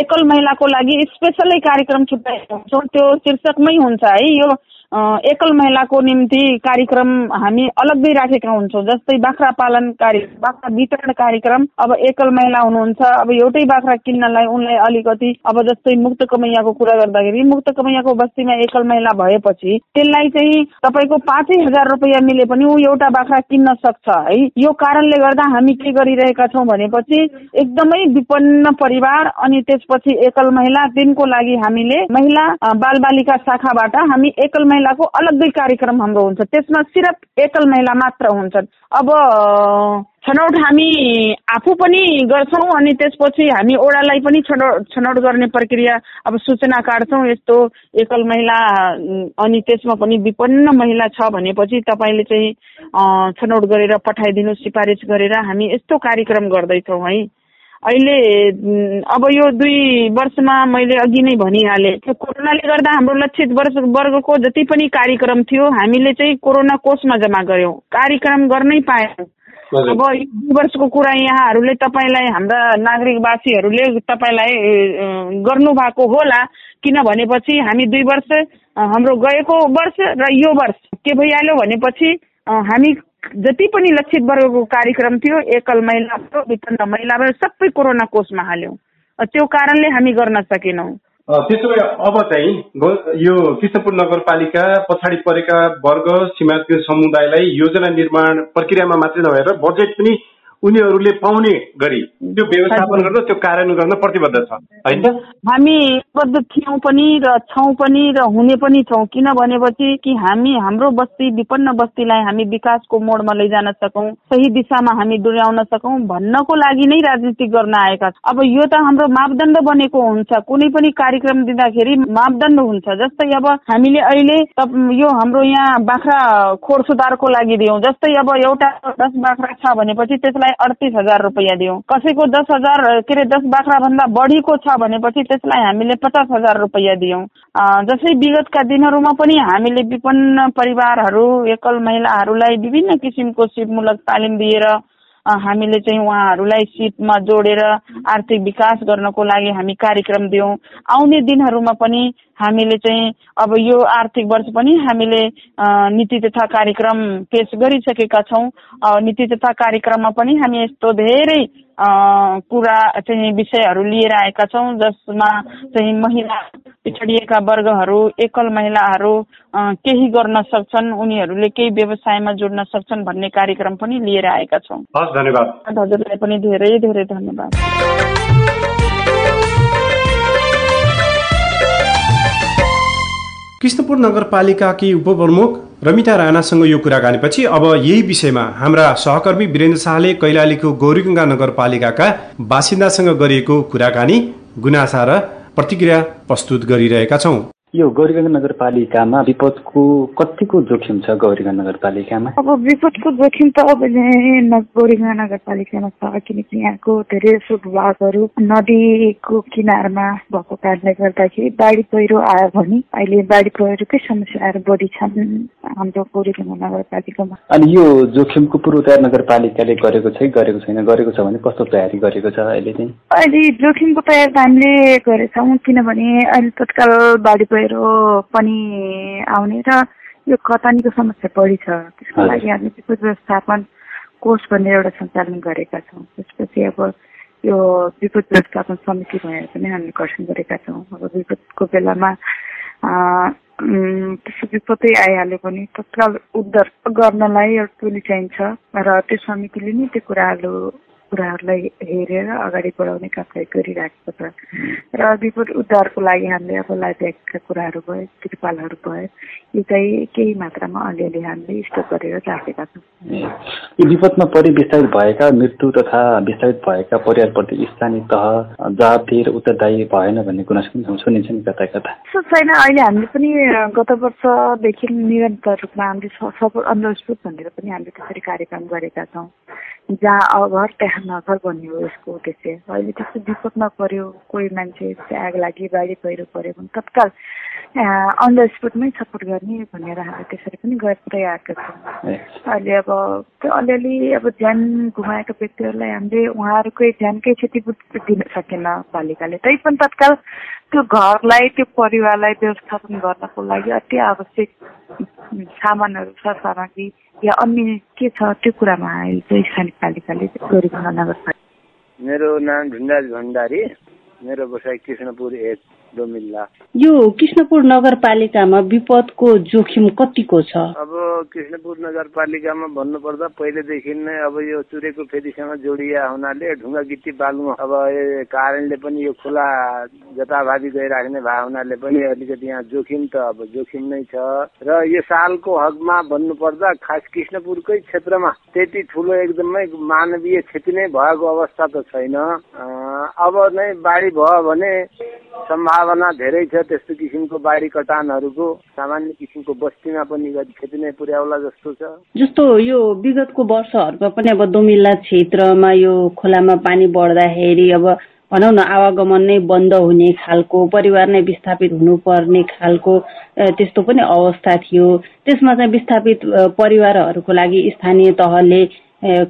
एकल महिलाको लागि स्पेसलै कार्यक्रम छुट्याएको हुन्छौँ। त्यो शीर्षकमै हुन्छ है यो एकल महिलाको निम्ति कार्यक्रम हामी अलग्गै राखेका हुन्छौँ। जस्तै बाख्रा पालन कार्य बाख्रा वितरण कार्यक्रम अब एकल महिला हुनुहुन्छ। अब एउटै बाख्रा किन्नलाई उनलाई अलिकति अब जस्तै मुक्त कमैयाको कुरा गर्दाखेरि मुक्त कमैयाको बस्तीमा एकल महिला भएपछि त्यसलाई चाहिँ तपाईँको पाँचै हजार रुपियाँ मिले पनि ऊ एउटा बाख्रा किन्न सक्छ। है यो कारणले गर्दा हामी के गरिरहेका छौँ भनेपछि एकदमै विपन्न परिवार अनि त्यसपछि एकल महिला दिनको लागि हामीले महिला बालबालिका शाखाबाट हामी एकल महिलाको अलग्गै कार्यक्रम हाम्रो हुन्छ। त्यसमा सिर्फ एकल महिला मात्र हुन्छन्। अब छनौट हामी आफू पनि गर्छौँ अनि त्यसपछि हामी ओडालाई पनि छनौट छनौट गर्ने प्रक्रिया अब सूचना काट्छौँ यस्तो एकल महिला अनि त्यसमा पनि विपन्न महिला छ भनेपछि तपाईँले चाहिँ छनौट गरेर पठाइदिनु सिफारिस गरेर हामी यस्तो कार्यक्रम गर्दैछौँ है। अहिले अब यो दुई वर्षमा मैले अघि नै भनिहालेँ त्यो कोरोनाले गर्दा हाम्रो लक्षित वर्ष वर्गको जति पनि कार्यक्रम थियो हामीले चाहिँ कोरोना कोषमा जम्मा गऱ्यौँ। कार्यक्रम गर्नै पाएनौँ। अब दुई वर्षको कुरा यहाँहरूले तपाईँलाई हाम्रा नागरिकवासीहरूले तपाईँलाई गर्नु भएको होला किन भनेपछि हामी दुई वर्ष हाम्रो गएको वर्ष र यो वर्ष के भइहाल्यो भनेपछि हामी जति पनि लक्षित वर्गको कार्यक्रम थियो एकल महिला भयो विपन्न महिला भयो सबै कोरोना कोषमा हाल्यौँ। त्यो कारणले हामी गर्न सकेनौँ। त्यसो भए अब चाहिँ यो कृष्णपुर नगरपालिका पछाडि परेका वर्ग सीमान्तकृत समुदायलाई योजना निर्माण प्रक्रियामा मात्रै नभएर बजेट पनि उनीहरूले पाउने गरी त्यो व्यवस्थापन गर्न त्यो कार्यान्वयन गर्न प्रतिबद्ध छ। होइन? हामी बद्ध थियौँ पनि र छौँ पनि र हुने पनि छौँ। किन भनेपछि कि हामी हाम्रो बस्ती विपन्न बस्तीलाई हामी विकासको मोडमा लैजान सकौँ सही दिशामा हामी डोर्याउन सकौँ भन्नको लागि नै राजनीति गर्न आएका अब यो त हाम्रो मापदण्ड बनेको हुन्छ। कुनै पनि कार्यक्रम दिँदाखेरि मापदण्ड हुन्छ। जस्तै अब हामीले अहिले यो हाम्रो यहाँ बाख्रा खोर सुधारको लागि दियौँ। जस्तै अब एउटा दस बाख्रा छ भनेपछि त्यसलाई अडतिस हजार रुपियाँ दियौँ कसैको दस हजार के अरे दस बाख्रा भन्दा बढीको छ भनेपछि त्यसलाई हामीले पचास हजार रुपियाँ दियौँ जस्तै विगतका दिनहरूमा पनि हामीले विपन्न परिवारहरू एकल महिलाहरूलाई विभिन्न किसिमको सिपमूलक तालिम दिएर हामीले चाहिँ उहाँहरूलाई सिपमा जोडेर आर्थिक विकास गर्नको लागि हामी कार्यक्रम दियौँ आउने दिनहरूमा पनि हामीले चाहिँ अब यो आर्थिक वर्ष पनि हामीले नीति तथा कार्यक्रम पेश गरिसकेका छौँ। नीति तथा कार्यक्रममा पनि हामी यस्तो धेरै कुरा चाहिँ विषयहरू लिएर आएका छौँ जसमा चाहिँ महिला पिछडिएका वर्गहरू एकल महिलाहरू केही गर्न सक्छन् उनीहरूले केही व्यवसायमा जोड्न सक्छन् भन्ने कार्यक्रम पनि लिएर आएका छौँ। धन्यवाद। हजुरलाई पनि धेरै धेरै धन्यवाद। कृष्णपुर नगरपालिकाकी उपप्रमुख रमिता राणासँग यो कुराकानीपछि अब यही विषयमा हाम्रा सहकर्मी वीरेन्द्र शाहले कैलालीको गौरीगङ्गा नगरपालिकाका बासिन्दासँग गरिएको कुराकानी गुनासा र प्रतिक्रिया प्रस्तुत गरिरहेका छौँ। यो गौरीगञ्ज नगरपालिकामा विपदको कतिको जोखिम छ गौरीगञ्ज नगरपालिकामा? अब विपदको जोखिम त अब गौरीगञ्ज नगरपालिकामा छ किनकि यहाँको धेरै भूभागहरू नदीको किनारमा भएको कारणले गर्दाखेरि बाढी पहिरो आयो भने अहिले बाढी पहिरोकै समस्याहरू बढी छन् हाम्रो गौरीगञ्ज नगरपालिकामा। अनि यो जोखिमको पूर्व तयार नगरपालिकाले गरेको छ गरेको छैन? गरेको छ भने कस्तो तयारी गरेको छ अहिले चाहिँ? अहिले जोखिमको तयार त हामीले गरेछौँ किनभने अहिले तत्काल बाढी पहिरो पनि आउने र यो खतानीको समस्या बढी छ। त्यसको लागि हामीले विपद व्यवस्थापन कोष भनेर एउटा सञ्चालन गरेका छौँ। त्यसपछि अब यो विपद व्यवस्थापन समिति भनेर पनि हामीले गठन गरेका छौँ। अब विपदको बेलामा त्यस्तो विपदै आइहाल्यो भने तत्काल उद्धार गर्नलाई एउटा टोली चाहिन्छ र त्यो समितिले नै त्यो कुराहरू कुराहरूलाई हेरेर अगाडि बढाउने काम गरिराखेको छ। र विपद उद्धारको लागि हामीले अब लाइब्यागका कुराहरू भयो त्रिपालहरू भयो यो चाहिँ केही मात्रामा अलिअलि हामीले स्टक गरेर राखेका छौँ। यो विपदमा परि विस्तारित भएका मृत्यु तथा विस्तारित भएका परिवारप्रति स्थानीय तह जवाबदेही उत्तरदायी भएन भन्ने कुरा सुनिन्छ नि कता कता। छैन अहिले हामीले पनि गत वर्षदेखि निरन्तर रूपमा हामीले सपोर्ट अन्डर भनेर पनि हामीले त्यसरी कार्यक्रम गरेका छौँ। जहाँ अघर त्यहाँ नगर भन्ने हो यसको उद्देश्य अहिले त्यस्तो विपद नपर्यो कोही मान्छे आग लागि बाढी पहिरो पऱ्यो भने तत्काल अन द स्पोटमै सपोर्ट गर्ने भनेर त्यसरी पनि गर्दै आएका छौँ। अहिले अब त्यो अलिअलि अब ज्यान गुमाएका व्यक्तिहरूलाई हामीले उहाँहरूकै ज्यानकै क्षतिपूर्ति दिन सकेन पालिकाले तै पनि तत्काल त्यो घरलाई त्यो परिवारलाई व्यवस्थापन गर्नको लागि अति आवश्यक सामानहरू छ सामग्री या अन्य के छ त्यो कुरामा अहिले चाहिँ स्थानीय पालिकाले गरेको नगरपालिका मेरो नाम ढुङ्गाज भण्डारी। मेरो बसाइ कृष्णपुर एक। यो कृष्णपुर नगरपालिकामा विपदको जोखिम कतिको छ? अब कृष्णपुर नगरपालिकामा भन्नुपर्दा पहिलेदेखि नै अब यो चुरेको फेदीसँग जोडिया हुनाले ढुङ्गा गिटी बाल्नु अब कारणले पनि यो खोला जताभावी गइराख्ने भए हुनाले पनि अलिकति यहाँ जोखिम त अब जोखिम नै छ। र यो सालको हकमा भन्नुपर्दा खास कृष्णपुरकै क्षेत्रमा त्यति ठुलो एकदमै मानवीय क्षति नै भएको अवस्था त छैन। अब नै बाढी भयो भने सम्भावना धेरै छ त्यस्तो किसिमको बाढी कटानहरूको। सामान्य किसिमको बस्तीमा पनि क्षति नै पुर्याउला जस्तो छ। जस्तो यो विगतको वर्षहरूमा पनि अब दोमिल्ला क्षेत्रमा यो खोलामा पानी बढ्दाखेरि अब भनौँ न आवागमन नै बन्द हुने खालको परिवार नै विस्थापित हुनुपर्ने खालको त्यस्तो पनि अवस्था थियो। त्यसमा चाहिँ विस्थापित परिवारहरूको लागि स्थानीय तहले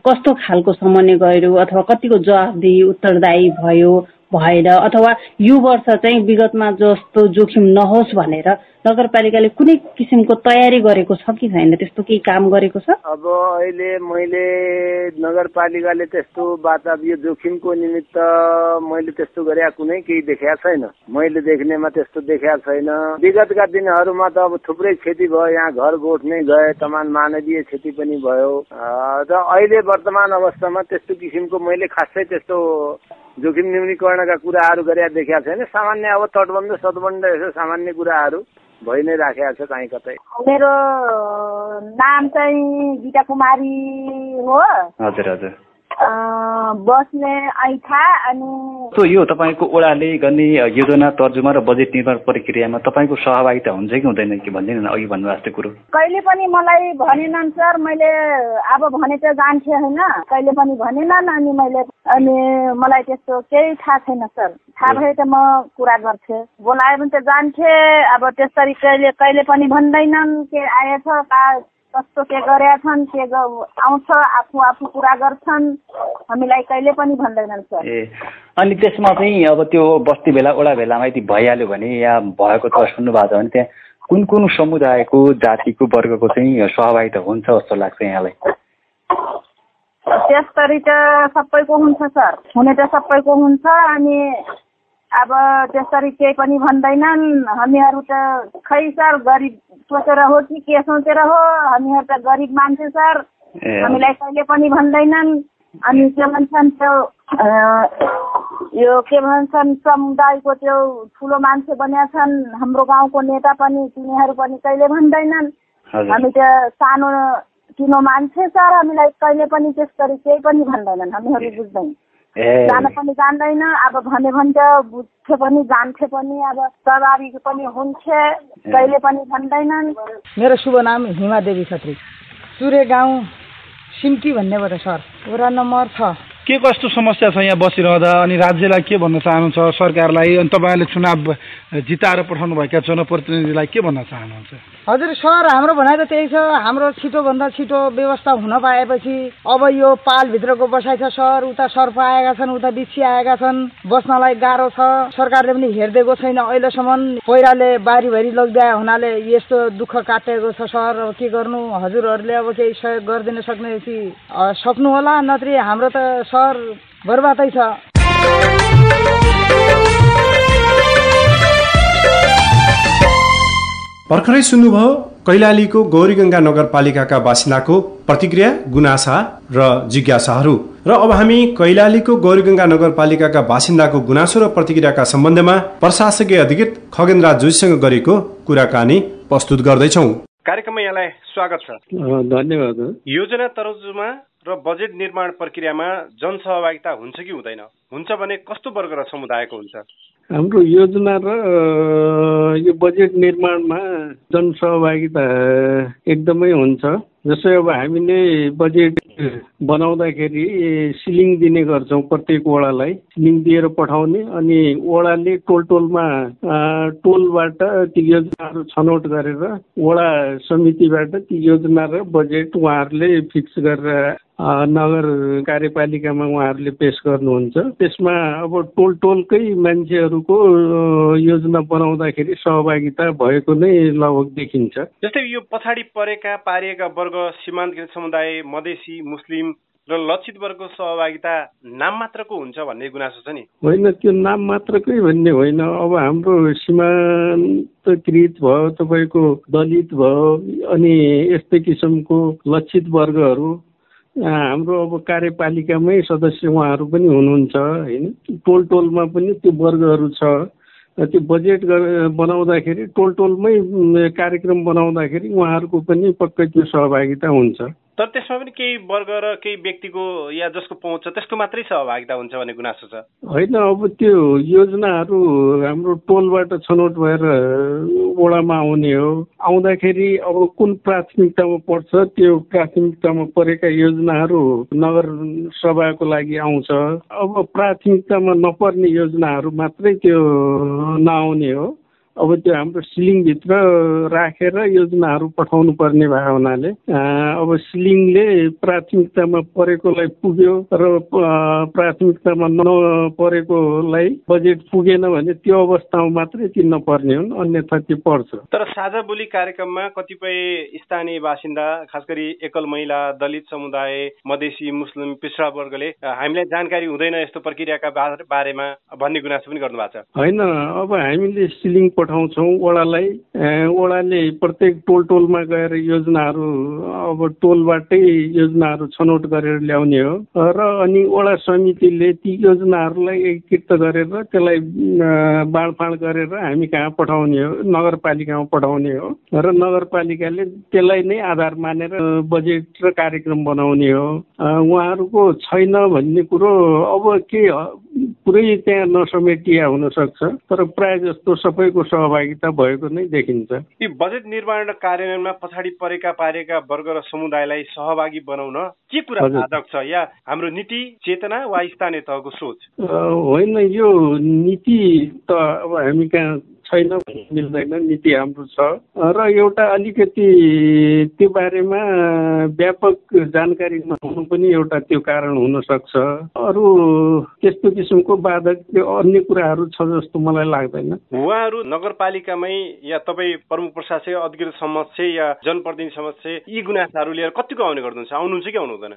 कस्तो खालको समन्वय गर्यो अथवा कतिको जवाबदेही उत्तरदायी भयो? भएर अथवा यो वर्ष चाहिँ विगतमा जस्तो जोखिम नहोस् भनेर नगरपालिकाले कुनै किसिमको तयारी गरेको छ कि छैन? त्यस्तो केही काम गरेको छ? अब अहिले मैले नगरपालिकाले त्यस्तो वाता जोखिमको निमित्त मैले त्यस्तो गरे कुनै केही देखाएको छैन। मैले देख्नेमा त्यस्तो देखाएको छैन। विगतका दिनहरूमा त अब थुप्रै क्षति भयो। यहाँ घर गोठ नै गए तमान मानवीय क्षति पनि भयो। र अहिले वर्तमान अवस्थामा त्यस्तो किसिमको मैले खासै त्यस्तो जोखिम न्यूनीकरणका कुराहरू गरेर देखाएको छैन। सामान्य अब तटबन्ध सतबन्ध यसो सामान्य कुराहरू भइ नै राखेको छ कहीँ कतै। मेरो नाम चाहिँ गीता कुमारी हो। हजुर हजुर। बस्ने ऐठा अनि यो तपाईँको ओडाले गर्ने योजना तर्जुमा र बजेट निर्माण प्रक्रियामा तपाईँको सहभागिता हुन्छ कि हुँदैन कि भनिदिनु न अघि भन्नु भएको कुरो? कहिले पनि मलाई भनेनन् सर मैले अब भने त जान्थे होइन। कहिले पनि भनेनन् अनि मैले अनि मलाई त्यस्तो केही थाहा छैन सर। थाहा भए त म कुरा गर्थेँ। बोलायो भने त जान्थे। अब त्यसरी कहिले कहिले पनि भन्दैनन् के आएछ कस्तो के गरेका छन् के आउँछ आफू आफू कुरा गर्छन् हामीलाई कहिले पनि भन्दैनन् सर। ए अनि त्यसमा चाहिँ अब त्यो बस्ती भेला ओडा भेलामा यदि भइहाल्यो भने या भएको छ सुन्नु भएको छ भने त्यहाँ कुन कुन समुदायको जातिको वर्गको चाहिँ सहभागिता हुन्छ जस्तो लाग्छ यहाँलाई? त्यसरी त सबैको हुन्छ सर। हुने त सबैको हुन्छ अनि अब त्यसरी केही पनि भन्दैनन्। हामीहरू त खै सर गरिब सोचेर हो कि के सोचेर हो? हामीहरू त गरिब मान्छे सर। हामीलाई कहिले पनि भन्दैनन्। अनि के भन्छन् त्यो यो के भन्छन् समुदायको त्यो ठुलो मान्छे बनिया छन्। हाम्रो गाउँको नेता पनि तिनीहरू पनि कहिले भन्दैनन्। हामी त सानो तिनो मान्छे सर। हामीलाई कहिले पनि त्यस गरी केही पनि भन्दैनन्। हामीहरू बुझ्दैन। जान पनि जान्दैन। अब भने भन्थ्यो बुझ्थ्यो पनि जान्थे पनि। अब सहभागी पनि हुन्थे कहिले पनि भन्दैनन्। मेरो शुभ नाम हिमा देवी छत्री। चुरे गाउँ सिम्की भन्नेबाट सर वडा नम्बर छ। के कस्तो समस्या छ यहाँ बसिरहँदा? अनि राज्यलाई के भन्न चाहनुहुन्छ? सरकारलाई अनि तपाईँहरूले चुनाव जिताएर पठाउनुभएका जनप्रतिनिधिलाई के भन्न चाहनुहुन्छ? हजुर सर हाम्रो भनाइ त त्यही छ। हाम्रो छिटोभन्दा छिटो व्यवस्था हुन पाएपछि अब यो पालभित्रको बसाइ छ सर। उता सर्प आएका छन् उता बिच्छी आएका छन्। बस्नलाई गाह्रो छ। सरकारले पनि हेरिदिएको छैन अहिलेसम्म। पहिराले बारीभरि लगिदिए हुनाले यस्तो दुःख काटेको छ सर। अब के गर्नु? हजुरहरूले अब केही सहयोग गरिदिन सक्नु होला। नत्र हाम्रो त सर बर्बादै छ। भर्खरै सुन्नुभयो कैलालीको गौरीगंगा नगरपालिकाका बासिन्दाको प्रतिक्रिया गुनासा र जिज्ञासाहरू। र अब हामी कैलालीको गौरीगंगा नगरपालिकाका बासिन्दाको गुनासो र प्रतिक्रियाका सम्बन्धमा प्रशासकीय अधिकृत खगेन्द्र जोशीसँग गरेको कुराकानी प्रस्तुत गर्दैछौ। कार्यक्रममा यहाँलाई स्वागत छ। धन्यवाद। योजना तरोजुमा र बजेट निर्माण प्रक्रियामा जनसहभागिता हुन्छ कि हुँदैन? हुन्छ भने कस्तो वर्ग र समुदायको हुन्छ? हाम्रो योजना र यो बजेट निर्माणमा जनसहभागिता एकदमै हुन्छ। जस्तै अब हामीले बजेट बनाउँदाखेरि सिलिङ दिने गर्छौँ प्रत्येक वडालाई। सिलिङ दिएर पठाउने अनि वडाले टोल टोलमा टोलबाट ती योजनाहरू छनौट गरेर वडा समितिबाट ती योजना र बजेट उहाँहरूले फिक्स गरेर नगर कार्यपालिकामा उहाँहरूले पेस गर्नुहुन्छ। त्यसमा अब टोल टोलकै मान्छेहरूको योजना बनाउँदाखेरि सहभागिता भएको नै लगभग देखिन्छ। जस्तै यो पछाडि परेका पारिएका वर्ग सीमान्तकृत समुदाय मधेसी मुस्लिम र लक्षित वर्गको सहभागिता नाम मात्रको हुन्छ भन्ने गुनासो छ नि? होइन त्यो नाम मात्रकै भन्ने होइन। अब हाम्रो सीमान्तकृत भयो तपाईँको दलित भयो अनि यस्तै किसिमको लक्षित वर्गहरू हाम्रो अब कार्यपालिकामै सदस्य उहाँहरू पनि हुनुहुन्छ होइन? टोल टोलमा पनि त्यो वर्गहरू छ। त्यो बजेट बनाउँदाखेरि टोल टोलमै कार्यक्रम बनाउँदाखेरि उहाँहरूको पनि पक्कै त्यो सहभागिता हुन्छ। तर त्यसमा पनि केही वर्ग र केही व्यक्तिको या जसको पहुँच छ त्यसको मात्रै सहभागिता हुन्छ भन्ने गुनासो छ। होइन अब त्यो योजनाहरू हाम्रो टोलबाट छनौट भएर वडामा आउने हो। आउँदाखेरि अब कुन प्राथमिकतामा पर्छ त्यो प्राथमिकतामा परेका योजनाहरू नगर सभाको लागि आउँछ। अब प्राथमिकतामा नपर्ने योजनाहरू मात्रै त्यो नआउने हो। अब त्यो हाम्रो सिलिङभित्र राखेर योजनाहरू पठाउनु पर्ने भयो हुनाले। अब सिलिङले प्राथमिकतामा परेकोलाई पुग्यो र प्राथमिकतामा नपरेकोलाई बजेट पुगेन भने त्यो अवस्थामा मात्रै तिर्न पर्ने हुन् अन्यथा त्यो पर्छ। तर साझा बोली कार्यक्रममा कतिपय स्थानीय बासिन्दा खास गरी एकल महिला दलित समुदाय मधेसी मुस्लिम पिछडा वर्गले हामीलाई जानकारी हुँदैन यस्तो प्रक्रियाका बारेमा भन्ने गुनासो पनि गर्नु भएको छ। होइन अब हामीले सिलिङ पठाउँछौँ। वडालाई वडाले प्रत्येक टोल टोलमा गएर योजनाहरू अब टोलबाटै योजनाहरू छनौट गरेर ल्याउने हो। र अनि वडा समितिले ती योजनाहरूलाई एकीकृत गरेर त्यसलाई बाँडफाँड गरेर हामी कहाँ पठाउने हो? नगरपालिकामा पठाउने हो। र नगरपालिकाले त्यसलाई नै आधार मानेर बजेट र कार्यक्रम बनाउने हो। उहाँहरूको छैन भन्ने कुरो अब के पुरै त्यहाँ नसमेटिया हुनसक्छ तर प्रायः जस्तो सबैको सहभागिता भएको नै देखिन्छ। यी बजेट निर्माण र कार्यान्वयनमा पछाडि परेका पारेका वर्ग र समुदायलाई सहभागी बनाउन के कुरा बाधक छ या हाम्रो नीति चेतना वा स्थानीय तहको सोच? होइन यो नीति त अब हामी कहाँ छैन मिल्दैन नीति हाम्रो छ। र एउटा अलिकति त्यो बारेमा व्यापक जानकारी नहुनु पनि एउटा त्यो कारण हुनसक्छ। अरू त्यस्तो किसिमको बाधक त्यो अन्य कुराहरू छ जस्तो मलाई लाग्दैन। उहाँहरू नगरपालिकामै या तपाईँ प्रमुख प्रशासक अधिकृत समक्ष या जनप्रतिनिधि समक्ष यी गुनासाहरू लिएर कतिको आउने गर्नुहुन्छ आउनुहुन्छ कि आउनु हुँदैन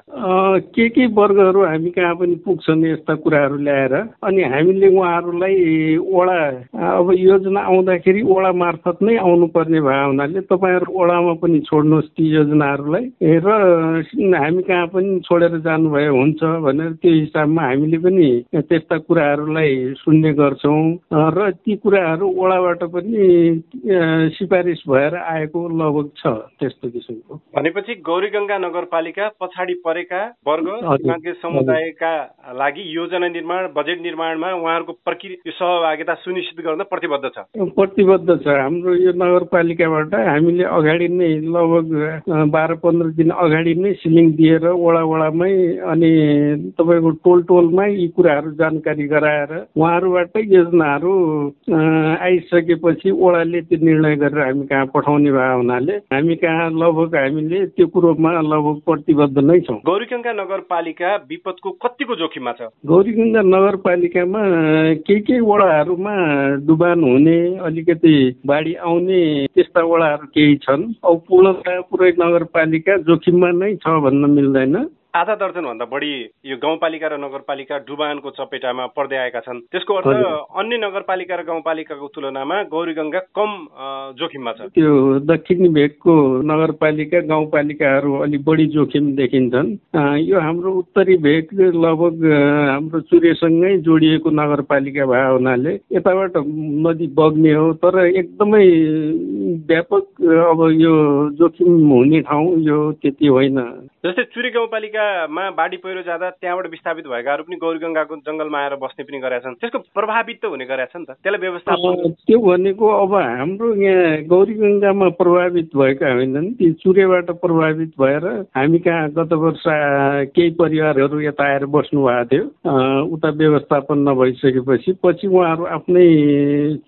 के के वर्गहरू हामी कहाँ पनि पुग्छन् यस्ता कुराहरू ल्याएर अनि हामीले उहाँहरूलाई वडा अब योजना योजना आउँदाखेरि ओडा मार्फत नै आउनुपर्ने भए हुनाले तपाईँहरू ओडामा पनि छोड्नुहोस् ती योजनाहरूलाई र हामी कहाँ पनि छोडेर जानुभयो हुन्छ भनेर त्यो हिसाबमा हामीले पनि त्यस्ता कुराहरूलाई सुन्ने गर्छौँ। र ती कुराहरू ओडाबाट पनि सिफारिस भएर आएको लगभग छ त्यस्तो किसिमको। भनेपछि गौरीगङ्गा नगरपालिका पछाडि परेका वर्ग समुदायका लागि योजना निर्माण बजेट निर्माणमा उहाँहरूको प्रक्रिया सहभागिता सुनिश्चित गर्न प्रतिबद्ध छ। प्रतिबद्ध छ। हाम्रो यो नगरपालिकाबाट हामीले अगाडि नै लगभग बाह्र पन्ध्र दिन अगाडि नै सिलिङ दिएर वडा वडामै अनि तपाईँको टोल टोलमै यी कुराहरू जानकारी गराएर उहाँहरूबाटै योजनाहरू आइसकेपछि ओडाले त्यो निर्णय गरेर हामी कहाँ पठाउने भए हुनाले हामी कहाँ लगभग हामीले त्यो कुरोमा लगभग प्रतिबद्ध नै छौँ। गौरीगङ्गा नगरपालिका विपदको कतिको जोखिममा छ? गौरीगङ्गा नगरपालिकामा केही केही वडाहरूमा डुबान हुने अलिकति बाढी आउने त्यस्ता वडाहरू केही छन्। अब पूर्णतया पुरै नगरपालिका जोखिममा नै छ भन्न मिल्दैन। आधा दर्जनभन्दा बढी यो गाउँपालिका र नगरपालिका डुबानको चपेटामा पर्दै आएका छन्। त्यसको अर्थ अन्य नगरपालिका र गाउँपालिकाको तुलनामा गौरीगङ्गा कम जोखिममा छ। त्यो दक्षिणी भेगको नगरपालिका गाउँपालिकाहरू अलिक बढी जोखिम देखिन्छन्। यो हाम्रो उत्तरी भेग लगभग हाम्रो चुरेसँगै जोडिएको नगरपालिका भए हुनाले यताबाट नदी बग्ने हो तर एकदमै व्यापक अब यो जोखिम हुने ठाउँ यो त्यति होइन। जस्तै चुरे गाउँपालिकामा बाढी पहिरो जाँदा त्यहाँबाट विस्थापित भएकाहरू पनि गौरीगङ्गाको जङ्गलमा आएर बस्ने पनि गरेका छन्। त्यसको प्रभावित त हुने गरेका छन् त? त्यसलाई व्यवस्थापन त्यो भनेको अब हाम्रो यहाँ गौरीगङ्गामा प्रभावित भएका होइनन्। ती चुरेबाट प्रभावित भएर हामी कहाँ गत वर्ष केही परिवारहरू यता आएर बस्नु भएको थियो। उता व्यवस्थापन नभइसकेपछि पछि उहाँहरू आफ्नै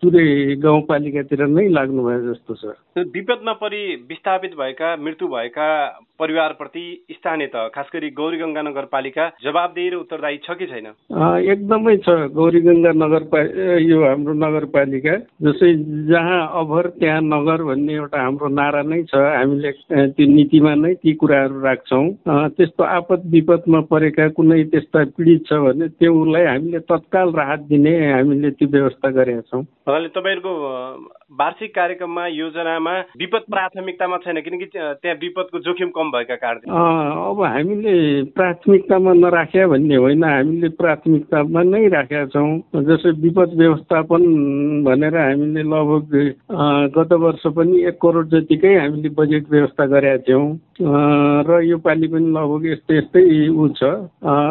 चुरे गाउँपालिकातिर नै लाग्नुभयो जस्तो छ। विपदमा परि विस्थापित भएका मृत्यु भएका परिवारप्रति स्थानीय त खास गरी गौरीगङ्गा नगरपालिका जवाबदेही र उत्तरदायी छ कि छैन? एकदमै छ। गौरीगङ्गा नगरपालिका यो हाम्रो नगरपालिका। जस्तै जहाँ अभर त्यहाँ नगर भन्ने एउटा हाम्रो नारा नै छ। हामीले त्यो नीतिमा नै ती कुराहरू राख्छौँ। त्यस्तो आपद विपदमा परेका कुनै त्यस्ता पीडित छ भने त्योलाई हामीले तत्काल राहत दिने हामीले त्यो व्यवस्था गरेका छौँ। तपाईँहरूको वार्षिक कार्यक्रममा योजनामा विपद प्राथमिकतामा छैन किनकि त्यहाँ विपदको जोखिम कम भएका कारण अब हामीले प्राथमिकतामा नराख्या भन्ने होइन हामीले प्राथमिकतामा नै राखेका छौँ। जस्तै विपद व्यवस्थापन भनेर हामीले लगभग गत वर्ष पनि एक करोड जतिकै हामीले बजेट व्यवस्था गरेका थियौँ। र यो पालि पनि लगभग यस्तै यस्तै ऊ छ।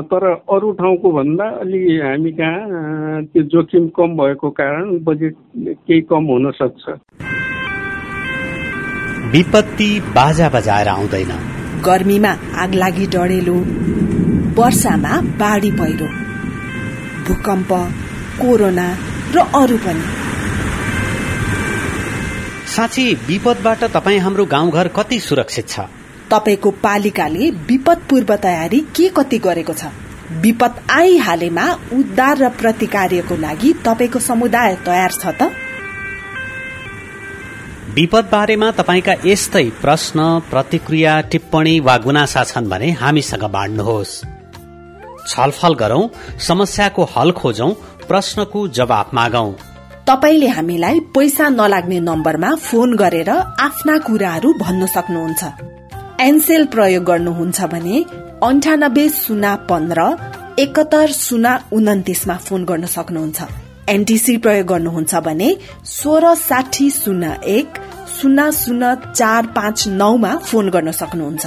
तर अरू ठाउँको भन्दा अलि हामी कहाँ त्यो जोखिम कम भएको कारण बजेट केही कम हुन सक्छ। विपत्ति बाजा बजाएर आउँदैन। गर्मीमा आगलागी डढेलो वर्षामा बाढी पहिरो भूकम्प कोरोना र अरू पनि। साँच्ची विपदबाट तपाईँ हाम्रो गाउँघर कति सुरक्षित छ? तपाईँको पालिकाले विपद पूर्व तयारी के कति गरेको छ? विपद आइहालेमा उद्धार र प्रतिकार्यको लागि तपाईँको समुदाय तयार छ त? विपद बारेमा तपाईँका यस्तै प्रश्न प्रतिक्रिया टिप्पणी वा गुनासा छन् भने हामीसँग बाँड्नुहोस्। छलफल गरौं समस्याको हल खोजौं प्रश्नको जवाब मागौं। तपाईँले हामीलाई पैसा नलाग्ने नम्बरमा फोन गरेर आफ्ना कुराहरू भन्न सक्नुहुन्छ। एनसेल प्रयोग गर्नुहुन्छ भने अन्ठानब्बे शून्य पन्ध्र एकहत्तर शून्य उन्तिसमा फोन गर्न सक्नुहुन्छ। एनटिसी प्रयोग गर्नुहुन्छ भने सोह्र साठी शून्य एक शून्य शून्य चार पाँच नौमा फोन गर्न सक्नुहुन्छ।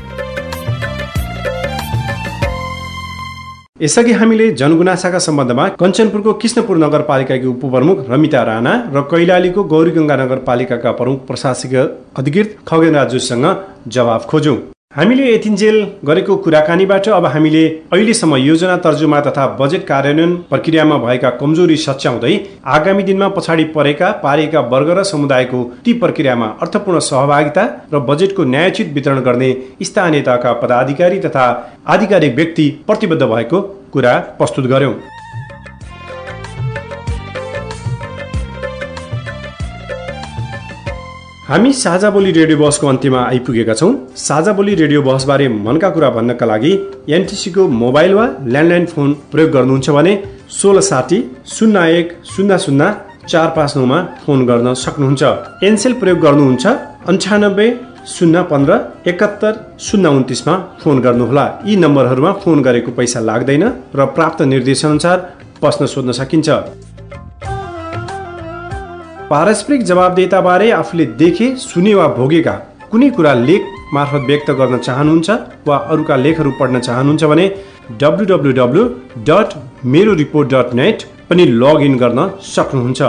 यसअघि हामीले जनगुनासाका सम्बन्धमा कञ्चनपुरको कृष्णपुर नगरपालिकाकी उपप्रमुख रमिता राणा र कैलालीको गौरीगंगा नगरपालिकाका प्रमुख प्रशासकीय अधिकृत खगेन्द्र जोशीसँग जवाफ खोज्यौं। हामीले यतिन्जेल गरेको कुराकानीबाट अब हामीले अहिलेसम्म योजना तर्जुमा तथा बजेट कार्यान्वयन प्रक्रियामा भएका कमजोरी सच्याउँदै आगामी दिनमा पछाडि परेका पारिएका वर्ग र समुदायको ती प्रक्रियामा अर्थपूर्ण सहभागिता र बजेटको न्यायोचित वितरण गर्ने स्थानीय तहका पदाधिकारी तथा आधिकारिक व्यक्ति प्रतिबद्ध भएको कुरा प्रस्तुत गर्यौं। हामी साझा बोली रेडियो बसको अन्त्यमा आइपुगेका छौँ। साझा बोली रेडियो बसबारे मनका कुरा भन्नका लागि एनटिसीको मोबाइल वा ल्यान्डलाइन फोन प्रयोग गर्नुहुन्छ भने सोह्र साठी शून्य एक शून्य शून्य चार पाँच नौमा फोन गर्न सक्नुहुन्छ। एनसेल प्रयोग गर्नुहुन्छ अन्ठानब्बे शून्य पन्ध्र एकात्तर शून्य उन्तिसमा फोन गर्नुहोला। यी नम्बरहरूमा फोन गरेको पैसा लाग्दैन र प्राप्त निर्देशनअनुसार प्रश्न सोध्न सकिन्छ। पारस्परिक जवाबदेताबारे आफूले देखे सुने वा भोगेका कुनै कुरा लेख मार्फत व्यक्त गर्न चाहनुहुन्छ वा अरूका लेखहरू पढ्न चाहनुहुन्छ भने डब्लु डब्लु डब्लु डट मेरो रिपोर्ट डट नेट पनि लगइन गर्न सक्नुहुन्छ।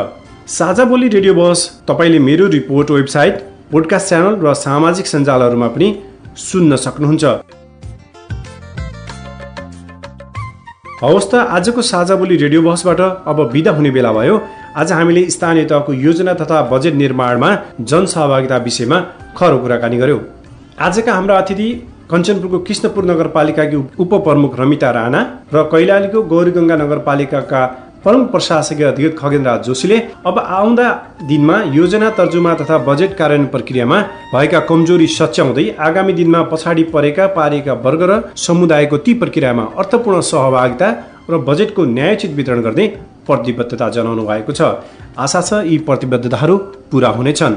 साझा बोली रेडियो बस तपाईँले मेरो रिपोर्ट वेबसाइट पोडकास्ट च्यानल र सामाजिक सञ्जालहरूमा पनि सुन्न सक्नुहुन्छ। हवस् त आजको साझा बोली रेडियो बहसबाट अब विदा हुने बेला भयो। आज हामीले स्थानीय तहको योजना तथा बजेट निर्माणमा जनसहभागिता विषयमा खरो कुराकानी गर्यौँ। आजका हाम्रा अतिथि कञ्चनपुरको कृष्णपुर नगरपालिकाकी उपप्रमुख रमिता राणा र कैलालीको गौरीगङ्गा नगरपालिकाका प्रमुख प्रशासकीय अधिकृत खगेन्द्र जोशीले अब आउँदा दिनमा योजना तर्जुमा तथा बजेट कार्यान्वयन प्रक्रियामा भएका कमजोरी सच्याउँदै आगामी दिनमा पछाडि परेका पारिएका वर्ग र समुदायको ती प्रक्रियामा अर्थपूर्ण सहभागिता र बजेटको न्यायोचित वितरण गर्ने प्रतिबद्धता जनाउनु भएको छ। आशा छ यी प्रतिबद्धताहरू पुरा हुनेछन्।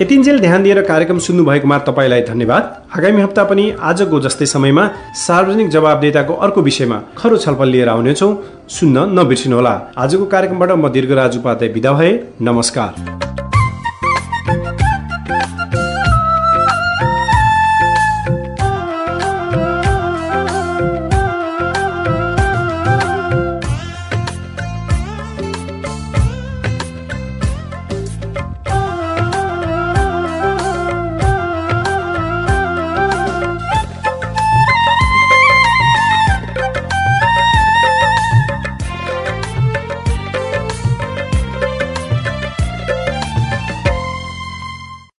यतिन्जेल ध्यान दिएर कार्यक्रम सुन्नुभएकोमा तपाईँलाई धन्यवाद। आगामी हप्ता पनि आजको जस्तै समयमा सार्वजनिक जवाबदेताको अर्को विषयमा खरो छलफल लिएर आउनेछौँ। सुन्न नबिर्सिनुहोला। आजको कार्यक्रमबाट म दीर्घराज उपाध्याय विदा भए। नमस्कार।